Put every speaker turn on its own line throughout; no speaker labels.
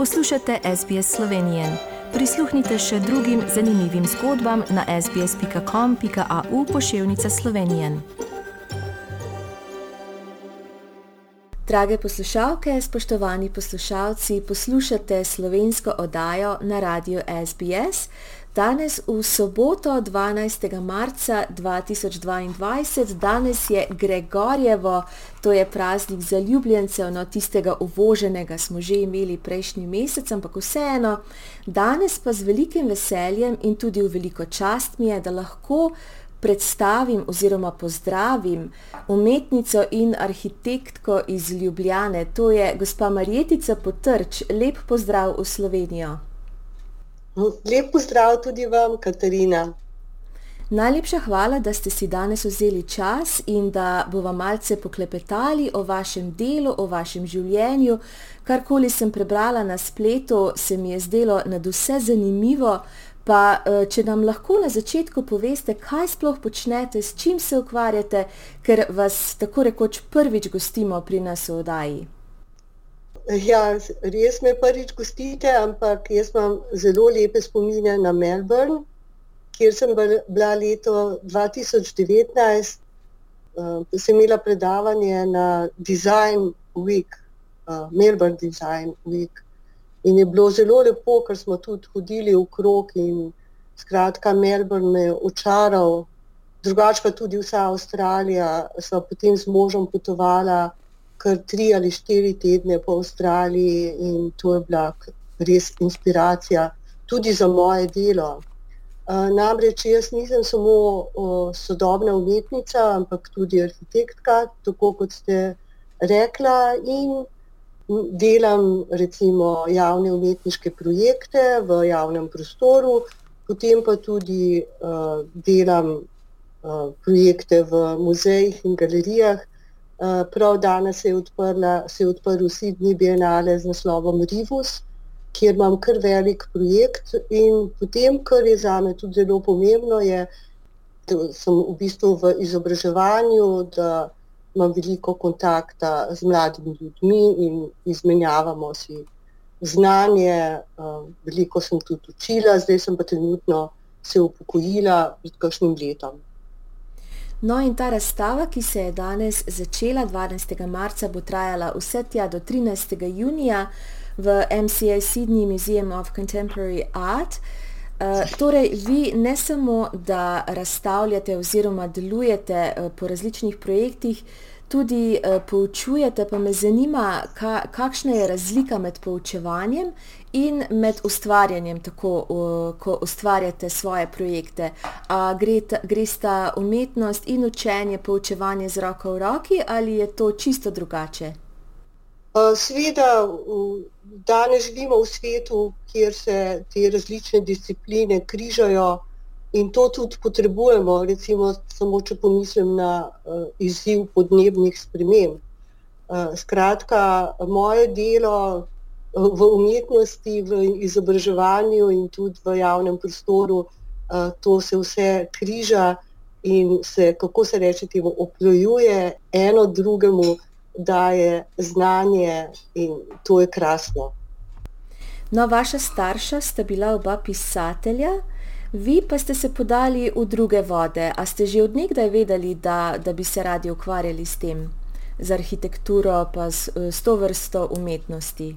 Poslušate SBS Slovenije. Prisluhnite še drugim zanimivim zgodbam na sbsp.com.au pošiljka Slovenije. Drage poslušalke, spoštovani poslušalci, poslušate slovensko oddajo na radiju SBS. Danes v soboto 12. marca 2022, danes je Gregorjevo, to je praznik zaljubljencev, no tistega uvoženega smo že imeli prejšnji mesec, ampak vseeno, danes pa z velikim veseljem in tudi v veliko čast mi je, da lahko predstavim oziroma pozdravim umetnico in arhitektko iz Ljubljane, to je gospa Marjetica Potrč, lep pozdrav v Slovenijo.
Lep pozdrav tudi vam, Katarina.
Najlepša hvala, da ste si danes vzeli čas in da bomo malce poklepetali o vašem delu, o vašem življenju. Karkoli sem prebrala na spletu, se mi je zdelo nad vse zanimivo. Pa, eh, če nam lahko na začetku poveste, kaj sploh počnete, s čim se ukvarjate, ker vas tako rekoč prvič gostimo pri nas v oddaji.
Ja, res me prvič gostite, ampak jaz imam zelo lepe spomine na Melbourne, kjer sem bila leto 2019. Uh, eh, sem imela predavanje na Design Week, uh, Melbourne Design Week. In je bilo zelo lepo, ker smo tudi hodili v krog in skratka, Melbourne me je očaral, drugače pa tudi vsa Avstralija. Sva potem z možem potovala kar tri ali štiri tedne po Avstraliji in to je bila res inspiracija tudi za moje delo. Namreč jaz nisem samo sodobna umetnica, ampak tudi arhitektka, tako kot ste rekla, in delam recimo javne umetniške projekte v javnem prostoru, potem pa tudi uh, delam uh, projekte v muzejih in galerijah, prav danes se je, odprla, se je odprl Sydney Biennale z naslovom Rivus, kjer imam kar velik projekt. In potem, kar je za me tudi zelo pomembno, je, da sem v bistvu v izobraževanju, da imam veliko kontakta z mladimi ljudmi in izmenjavamo si znanje. Eh, veliko sem tudi učila, zdaj sem pa trenutno se upokojila pred kakšnim letom.
No, in ta razstava, ki se je danes začela 12. marca, bo trajala vse tja do 13. junija v MCA Sydney Museum of Contemporary Art. Uh, torej, vi ne samo, da razstavljate oziroma delujete uh, po različnih projektih, tudi uh, poučujete, pa me zanima, ka, kakšna je razlika med poučevanjem in med ustvarjanjem, tako uh, ko ustvarjate svoje projekte. Gre sta umetnost in učenje, poučevanje z roko v roki ali je to čisto drugače?
Sveda, danes živimo v svetu, kjer se te različne discipline križajo in to tudi potrebujemo. Recimo, samo če pomislim na izziv podnebnih sprememb. Skratka, moje delo v umetnosti, v izobraževanju in tudi v javnem prostoru, to se vse križa in se, kako se reče, temu oplojuje eno drugemu, daje znanje in to je krasno.
No, vaša starša sta bila oba pisatelja, vi pa ste se podali v druge vode. A ste že odnegdaj vedeli, da, da bi se radi ukvarjali s tem, z arhitekturo, pa s, s to vrsto umetnosti?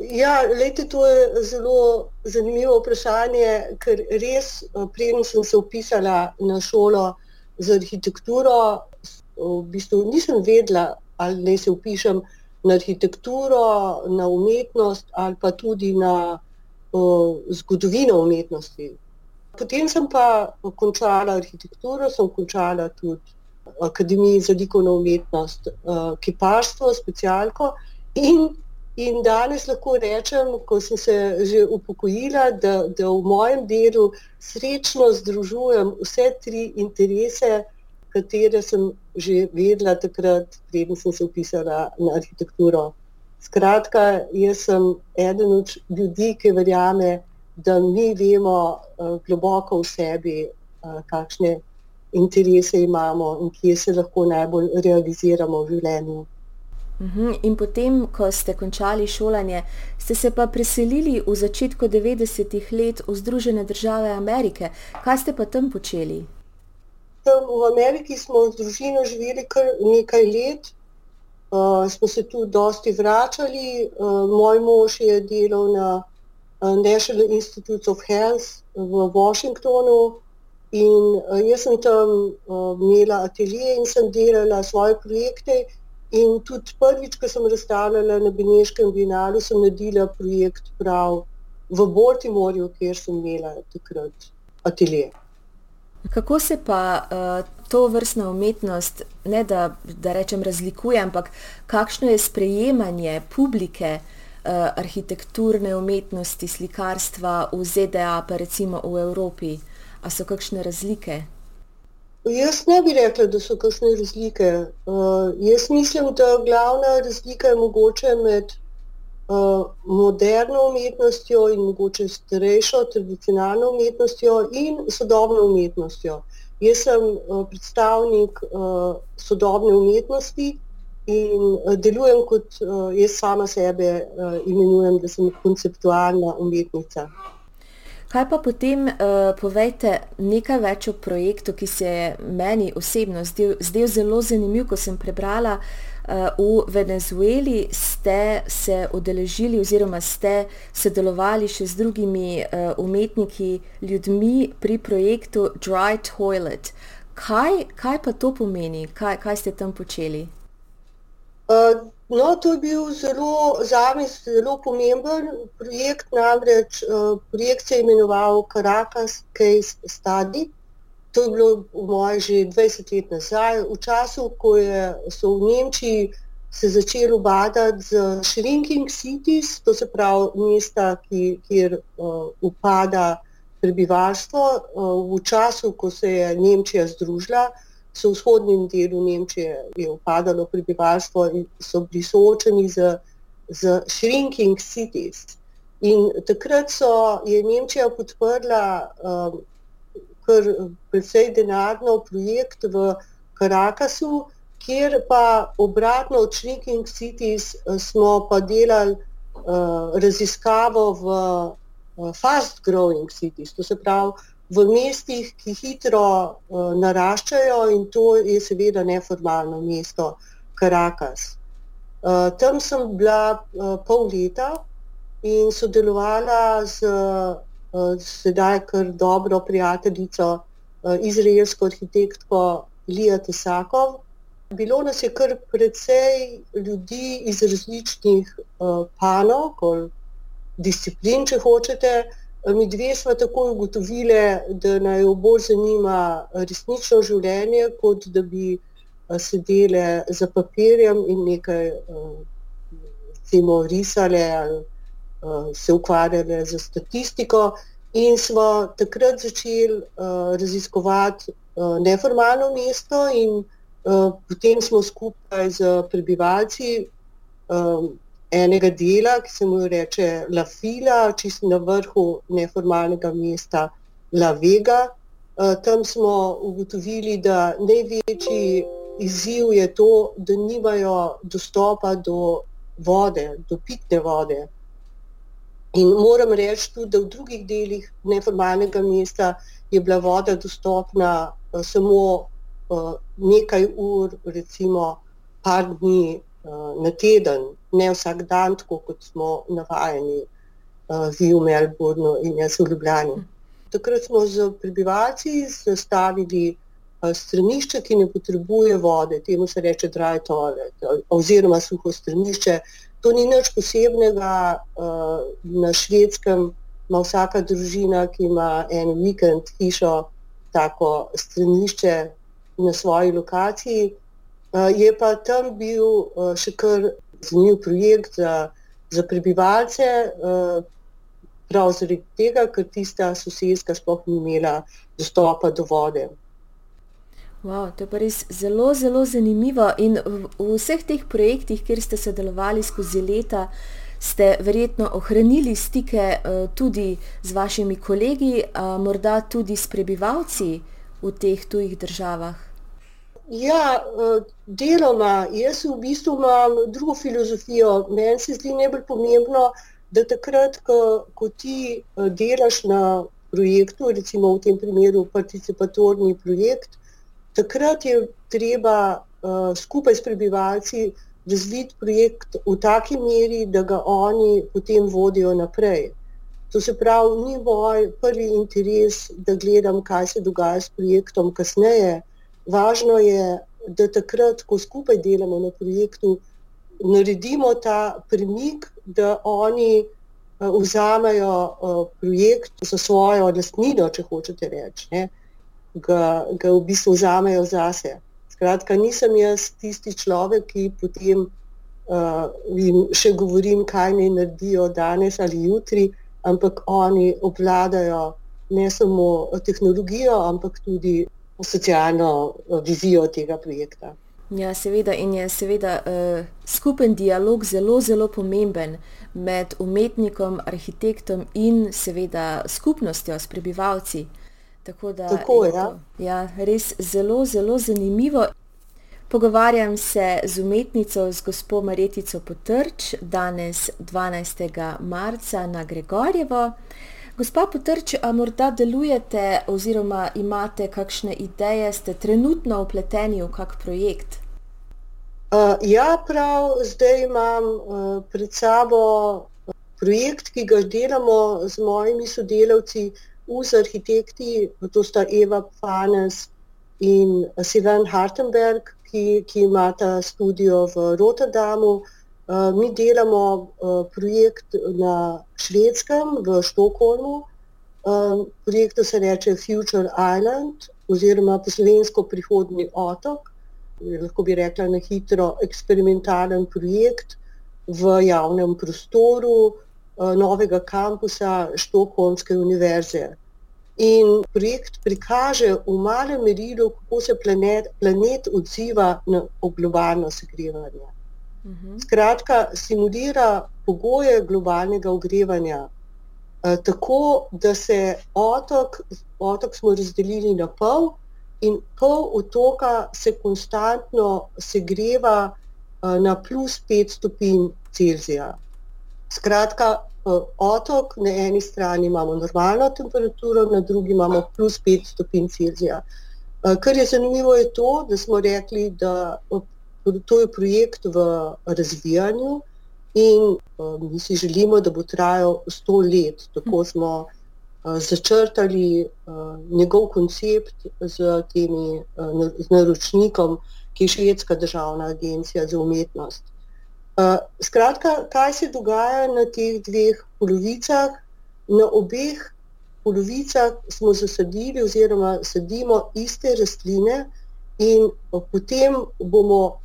Ja, lejte, to je zelo zanimivo vprašanje, ker res, eh, preden sem se upisala na šolo za arhitekturo, v bistvu nisem vedela, ali naj se upišem na arhitekturo, na umetnost ali pa tudi na zgodovino umetnosti. Potem sem pa končala arhitekturo, sem končala tudi Akademijo za likovno umetnost, uh, kiparstvo, specialko in In danes lahko rečem, ko sem se že upokojila, da, da v mojem delu srečno združujem vse tri interese, katere sem že vedela takrat, preden sem se upisala na arhitekturo. Skratka, jaz sem eden od ljudi, ki verjame, da mi vemo uh, globoko v sebi, uh, kakšne interese imamo in kje se lahko najbolj realiziramo v življenju.
Uhum. In potem, ko ste končali šolanje, ste se pa preselili v začetku 90-ih let v Združene države Amerike. Kaj ste pa tam počeli?
Tam v Ameriki smo z družino živeli kar nekaj let, uh, smo se tu dosti vračali. Uh, moj mož je delal na uh, National Institute of Health v Washingtonu in uh, jaz sem tam uh, imela atelje in sem delala svoje projekte. In tudi prvič, ko sem razstavljala na Beneškem vinalu, sem naredila projekt prav v Baltimorju, kjer sem imela takrat atelje.
Kako se pa uh, to vrstna umetnost, ne da, da rečem, razlikuje, ampak kakšno je sprejemanje publike uh, arhitekturne umetnosti, slikarstva v ZDA, pa recimo v Evropi? A so kakšne razlike?
Jaz ne bi rekla, da so kakšne razlike. Uh, jaz mislim, da glavna razlika je mogoče med moderno umetnostjo in mogoče starejšo, tradicionalno umetnostjo in sodobno umetnostjo. Jaz sem uh, predstavnik uh, sodobne umetnosti in delujem kot jaz sama sebe imenujem, da sem konceptualna umetnica.
Kaj pa potem uh, povejte nekaj več o projektu, ki se je meni osebno zdel, zdel zelo zanimiv, ko sem prebrala. Uh, v Venezueli ste se odeležili oziroma ste sodelovali še z drugimi uh, umetniki, ljudmi pri projektu Dry Toilet. Kaj, kaj pa to pomeni, kaj, kaj ste tam počeli?
Uh, No, to je bil zelo, zame zelo pomemben projekt, namreč uh, projekt se je imenoval Caracas Case Study. To je bilo moje že 20 let nazaj, v času, ko je, so v Nemčiji se začeli ubadati z shrinking cities, to se pravi mesta, ki, kjer uh, upada prebivalstvo. Uh, v času, ko se je Nemčija združila, so v vzhodnem delu Nemčije upadalo prebivalstvo in so bili soočeni z, z shrinking cities. In takrat so, je Nemčija podprla um, kar precej denarno projekt v Karakasu, kjer pa obratno od shrinking cities uh, smo pa delali uh, raziskavo v uh, fast growing cities, to se pravi v mestih, ki hitro uh, naraščajo in to je seveda neformalno mesto Karakas. Uh, eh, tam sem bila uh, pol leta in sodelovala z uh, sedaj kar dobro prijateljico, uh, izraelsko arhitektko Lija Tesakov. Bilo nas je kar precej ljudi iz različnih uh, panov, disciplin, če hočete, Mi dve smo tako ugotovili, da naj jo bolj zanima resnično življenje, kot da bi sedeli za papirjem in nekaj recimo, risali ali se ukvarjali z statistiko. In smo takrat začeli raziskovati neformalno mesto, in potem smo skupaj z prebivalci enega dela, ki se mu reče La Fila, čisto na vrhu neformalnega mesta La Vega. Uh, tam smo ugotovili, da največji izziv je to, da nimajo dostopa do vode, do pitne vode. In moram reči tudi, da v drugih delih neformalnega mesta je bila voda dostopna uh, samo uh, nekaj ur, recimo par dni na teden, ne vsak dan, tako kot smo navajeni uh, v Melbournu in jaz v Ljubljani. Takrat smo z prebivalci zastavili uh, stranišče, ki ne potrebuje vode, temu se reče dry toilet oziroma suho stranišče. To ni nič posebnega na švedskem. Ma vsaka družina, ki ima en vikend hišo, tako stranišče na svoji lokaciji, Eh, je pa tam bil eh, še kar zanimiv projekt za, za prebivalce, eh, prav zaradi tega, ker tista sosedska sploh ni imela dostopa do vode.
Wow, to je pa res zelo, zelo zanimivo. In v, vseh teh projektih, kjer ste sodelovali skozi leta, ste verjetno ohranili stike tudi z vašimi kolegi, morda tudi s prebivalci v teh tujih državah.
Ja, deloma. Jaz v bistvu imam drugo filozofijo. Meni se zdi najbolj pomembno, da takrat, ko, ko ti delaš na projektu, recimo v tem primeru participatorni projekt, takrat je treba uh, skupaj s prebivalci razviti projekt v taki meri, da ga oni potem vodijo naprej. To se pravi, ni moj prvi interes, da gledam, kaj se dogaja s projektom kasneje. Važno je, da takrat, ko skupaj delamo na projektu, naredimo ta premik, da oni uh, vzamejo uh, projekt za svojo lastnino, če hočete reči, ne, ga, ga v bistvu vzamejo zase. Skratka, nisem jaz tisti človek, ki potem uh, jim še govorim, kaj naj naredijo danes ali jutri, ampak oni obvladajo ne samo tehnologijo, ampak tudi socialno vizijo tega projekta.
Ja, seveda, in je seveda uh, skupen dialog zelo, zelo pomemben med umetnikom, arhitektom in seveda skupnostjo, s prebivalci. Tako da
Tako,
je
ja.
to ja, res zelo, zelo zanimivo. Pogovarjam se z umetnico, z gospo Maretico Potrč, danes 12. marca na Gregorjevo. Gospa Potrč, a morda delujete oziroma imate kakšne ideje, ste trenutno upleteni v kak projekt?
Uh, ja, prav zdaj imam uh, pred sabo projekt, ki ga delamo z mojimi sodelavci, uz arhitekti, to sta Eva Panes in Sivan Hartenberg, ki, ki imata studio v Rotterdamu. Uh, mi delamo projekt na švedskem, v Štokholmu. Projektu se reče Future Island oziroma po slovensko prihodni otok. Lahko bi rekla na hitro eksperimentalen projekt v javnem prostoru novega kampusa Štokholmske univerze. In projekt prikaže v malem merilu, kako se planet, planet odziva na globalno segrevanje.
Mhm.
Skratka, simulira pogoje globalnega ogrevanja, eh, tako da se otok, otok smo razdelili na pol in pol otoka se konstantno segreva eh, na plus 5 stopinj Celzija. Skratka, eh, otok na eni strani imamo normalno temperaturo, na drugi imamo plus 5 stopinj Celzija. Kar je zanimivo je to, da smo rekli, da eh, to je projekt v razvijanju in mi si želimo, da bo trajal 100 let. Tako smo začrtali njegov koncept z, temi, z naročnikom, ki je Švedska državna agencija za umetnost. Skratka, kaj se dogaja na teh dveh polovicah? Na obeh polovicah smo zasadili oziroma sadimo iste rastline in potem bomo,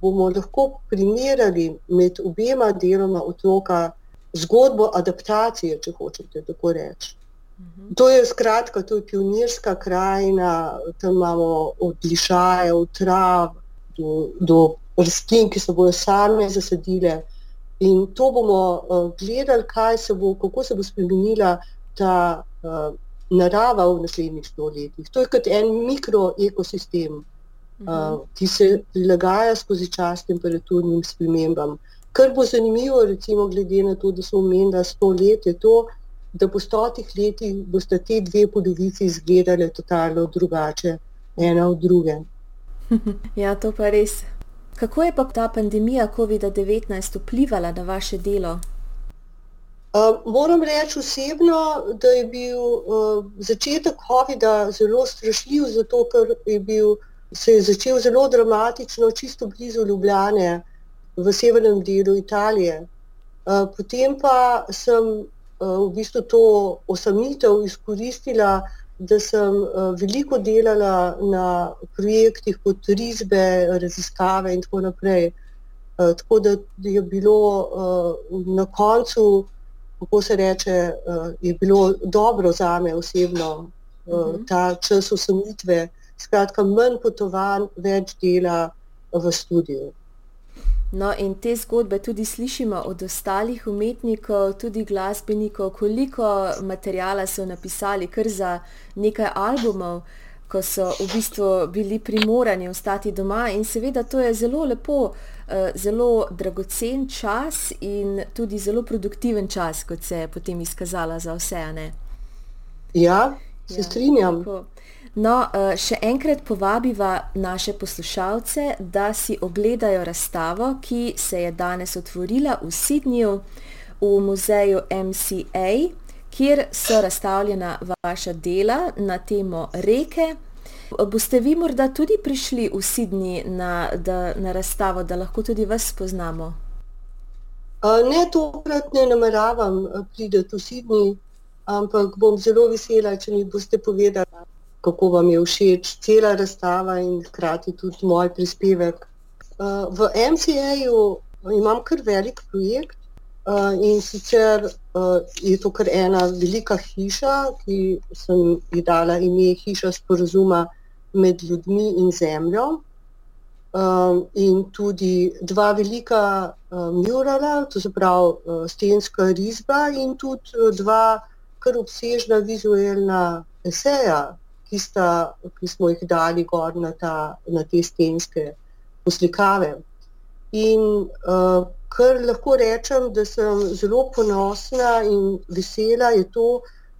bomo lahko primerjali med obema deloma otroka zgodbo adaptacije, če hočete tako reči. To je skratka, to je pionirska krajina, tam imamo od lišajev, trav do, do rastlin, ki se bodo same zasadile. In to bomo uh, gledali, se bo, kako se bo spremenila ta uh, narava v naslednjih sto letih. To je kot en mikroekosistem, uh, ki se prilagaja skozi čas temperaturnim spremembam. Kar bo zanimivo, recimo, glede na to, da smo omenili sto let, je to, da po stotih letih boste te dve polovici izgledali totalno drugače, ena od druge.
ja, to pa res. Kako je pa ta pandemija COVID-19 vplivala na vaše delo?
Uh, moram reči osebno, da je bil uh, začetek COVID-a zelo strašljiv, zato ker je bil, se je začel zelo dramatično, čisto blizu Ljubljane, v severnem delu Italije. Uh, potem pa sem uh, v bistvu to osamitev izkoristila da sem uh, veliko delala na projektih kot risbe, raziskave in tako naprej. Uh, tako da je bilo uh, na koncu, kako se reče, uh, je bilo dobro za me osebno uh, uh -huh. ta čas osamitve. Skratka, manj potovanj, več dela v studiu.
No, in te zgodbe tudi slišimo od ostalih umetnikov, tudi glasbenikov, koliko materijala so napisali, kar za nekaj albumov. ko so v bistvu bili primorani ostati doma in seveda to je zelo lepo, eh, zelo dragocen čas in tudi zelo produktiven čas, kot se je potem izkazala za vse. Ne?
Ja, se ja, strinjam. Tako.
No, eh, še enkrat povabiva naše poslušalce, da si ogledajo razstavo, ki se je danes otvorila v Sydneyju v muzeju MCA, kjer so razstavljena vaša dela na temo reke. Boste vi morda tudi prišli v Sydney na, da, na razstavo, da lahko tudi vas spoznamo?
Ne, tokrat ne nameravam priti v Sydney, ampak bom zelo vesela, če mi boste povedali, kako vam je všeč cela razstava in hkrati tudi moj prispevek. V MCA-ju imam kar velik projekt, Uh, in sicer je to kar ena velika hiša, ki sem ji dala ime Hiša sporozuma med ljudmi in zemljo. In tudi dva velika murala, to se pravi stenska risba, in tudi dva kar obsežna vizualna eseja, ki, sta, ki smo jih dali gor na, ta, na te stenske poslikave. In uh, kar lahko rečem, da sem zelo ponosna in vesela, je to,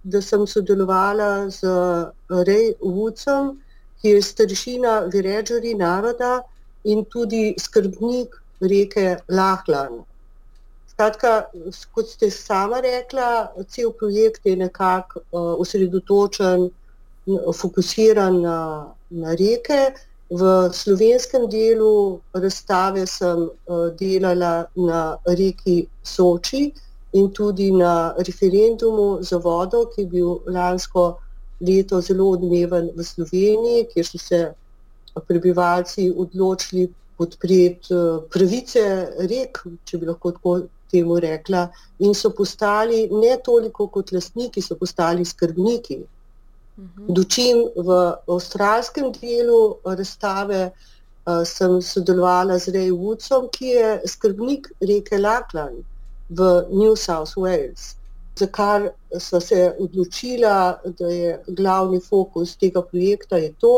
da sem sodelovala z Rej Vucem, ki je staršina Viređari naroda in tudi skrbnik reke Lahlan. Skratka, kot ste sama rekla, cel projekt je nekako uh, osredotočen, fokusiran na, na reke. V slovenskem delu razstave sem uh, delala na reki Soči in tudi na referendumu za vodo, ki je bil lansko leto zelo odmeven v Sloveniji, kjer so se prebivalci odločili podpreti uh, pravice rek, če bi lahko tako temu rekla, in so postali ne toliko kot lastniki, so postali skrbniki. Dočim v avstralskem delu razstave uh, sem sodelovala z Ray Woodsom, ki je skrbnik reke Laklan v New South Wales, za kar so se odločila, da je glavni fokus tega projekta to,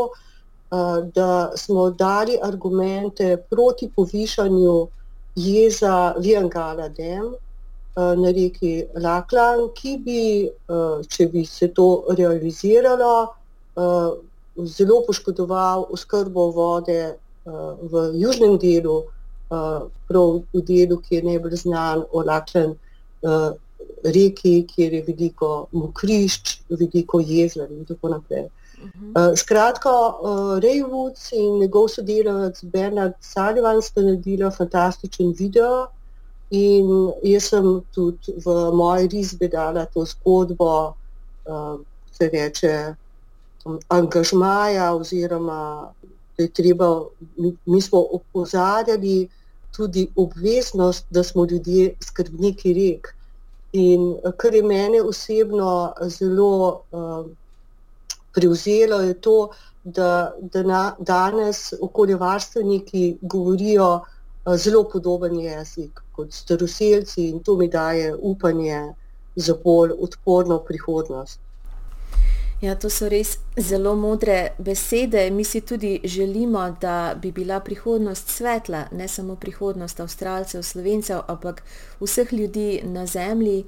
uh, da smo dali argumente proti povišanju jeza Viangala Eh, na reki Laklan, ki bi, eh, če bi se to realiziralo, eh, zelo poškodoval oskrbo vode v južnem delu, prav v delu, ki je najbolj znan o Laklan reki, kjer je veliko mokrišč, veliko jezer in tako naprej. Uh, skratka, uh, Ray Woods in njegov sodelavec Bernard Sullivan sta naredila fantastičen video, In jaz sem tudi v moji risbi dala to zgodbo, uh, se reče, um, angažmaja, oziroma da je treba, mi, mi smo opozarjali tudi obveznost, da smo ljudje skrbniki rek. In kar je mene osebno zelo uh, prevzelo, je to, da, da na, danes okoljevarstveniki govorijo, zelo podoben jezik kot staroseljci in to mi daje upanje za bolj odporno prihodnost.
Ja, to so res zelo modre besede. Mi si tudi želimo, da bi bila prihodnost svetla, ne samo prihodnost Avstralcev, Slovencev, ampak vseh ljudi na zemlji.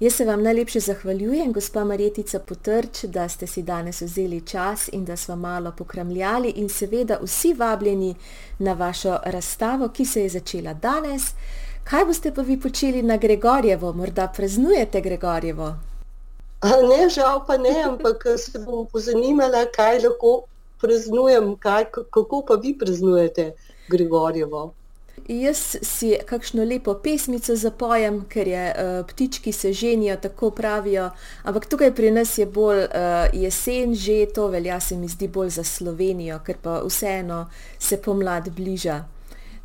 Jaz se vam najlepše zahvaljujem, gospa Marjetica Potrč, da ste si danes vzeli čas in da smo malo pokramljali in seveda vsi vabljeni na vašo razstavo, ki se je začela danes. Kaj boste pa vi počeli na Gregorjevo? Morda praznujete Gregorjevo?
Ne, žal pa ne, ampak se bom pozanimala, kaj lahko praznujem, kaj, kako pa vi praznujete Gregorjevo.
Jaz si kakšno lepo pesmico zapojem, ker je uh, ptički se ženijo, tako pravijo, ampak tukaj pri nas je bolj uh, jesen že, to velja se mi zdi bolj za Slovenijo, ker pa vseeno se pomlad bliža.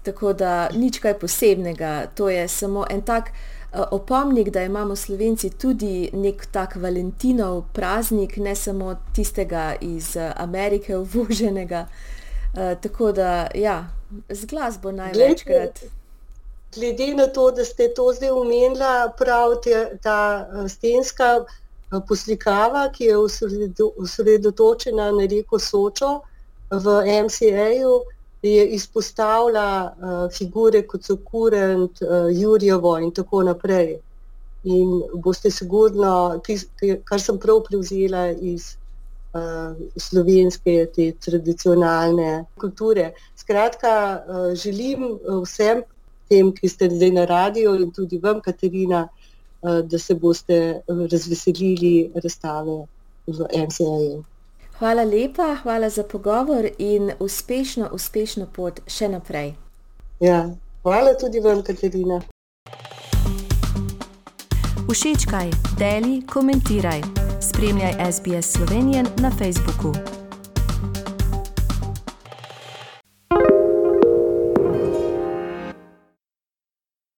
Tako da nič kaj posebnega, to je samo en tak uh, opomnik, da imamo Slovenci tudi nek tak Valentinov praznik, ne samo tistega iz uh, Amerike uvoženega. Uh, tako da, ja, z glasbo največkrat.
Glede na to, da ste to zdaj omenila, prav te, ta stenska poslikava, ki je osredotočena na reko Sočo v MCA-ju, je izpostavila figure kot so Kurent, Jurjevo in tako naprej. In boste sigurno, kar sem prav prevzela iz uh, slovenske, te tradicionalne kulture. Skratka, uh, želim vsem tem, ki ste zdaj na radiju in tudi vam, Katarina, uh, da se boste razveselili razstave v MCA-ju.
Hvala lepa, hvala za pogovor in uspešno, uspešno pot še naprej.
Ja, hvala tudi vam, Katarina.
Všečkaj, deli, komentiraj. Spremljaj SBS Slovenijo na Facebooku.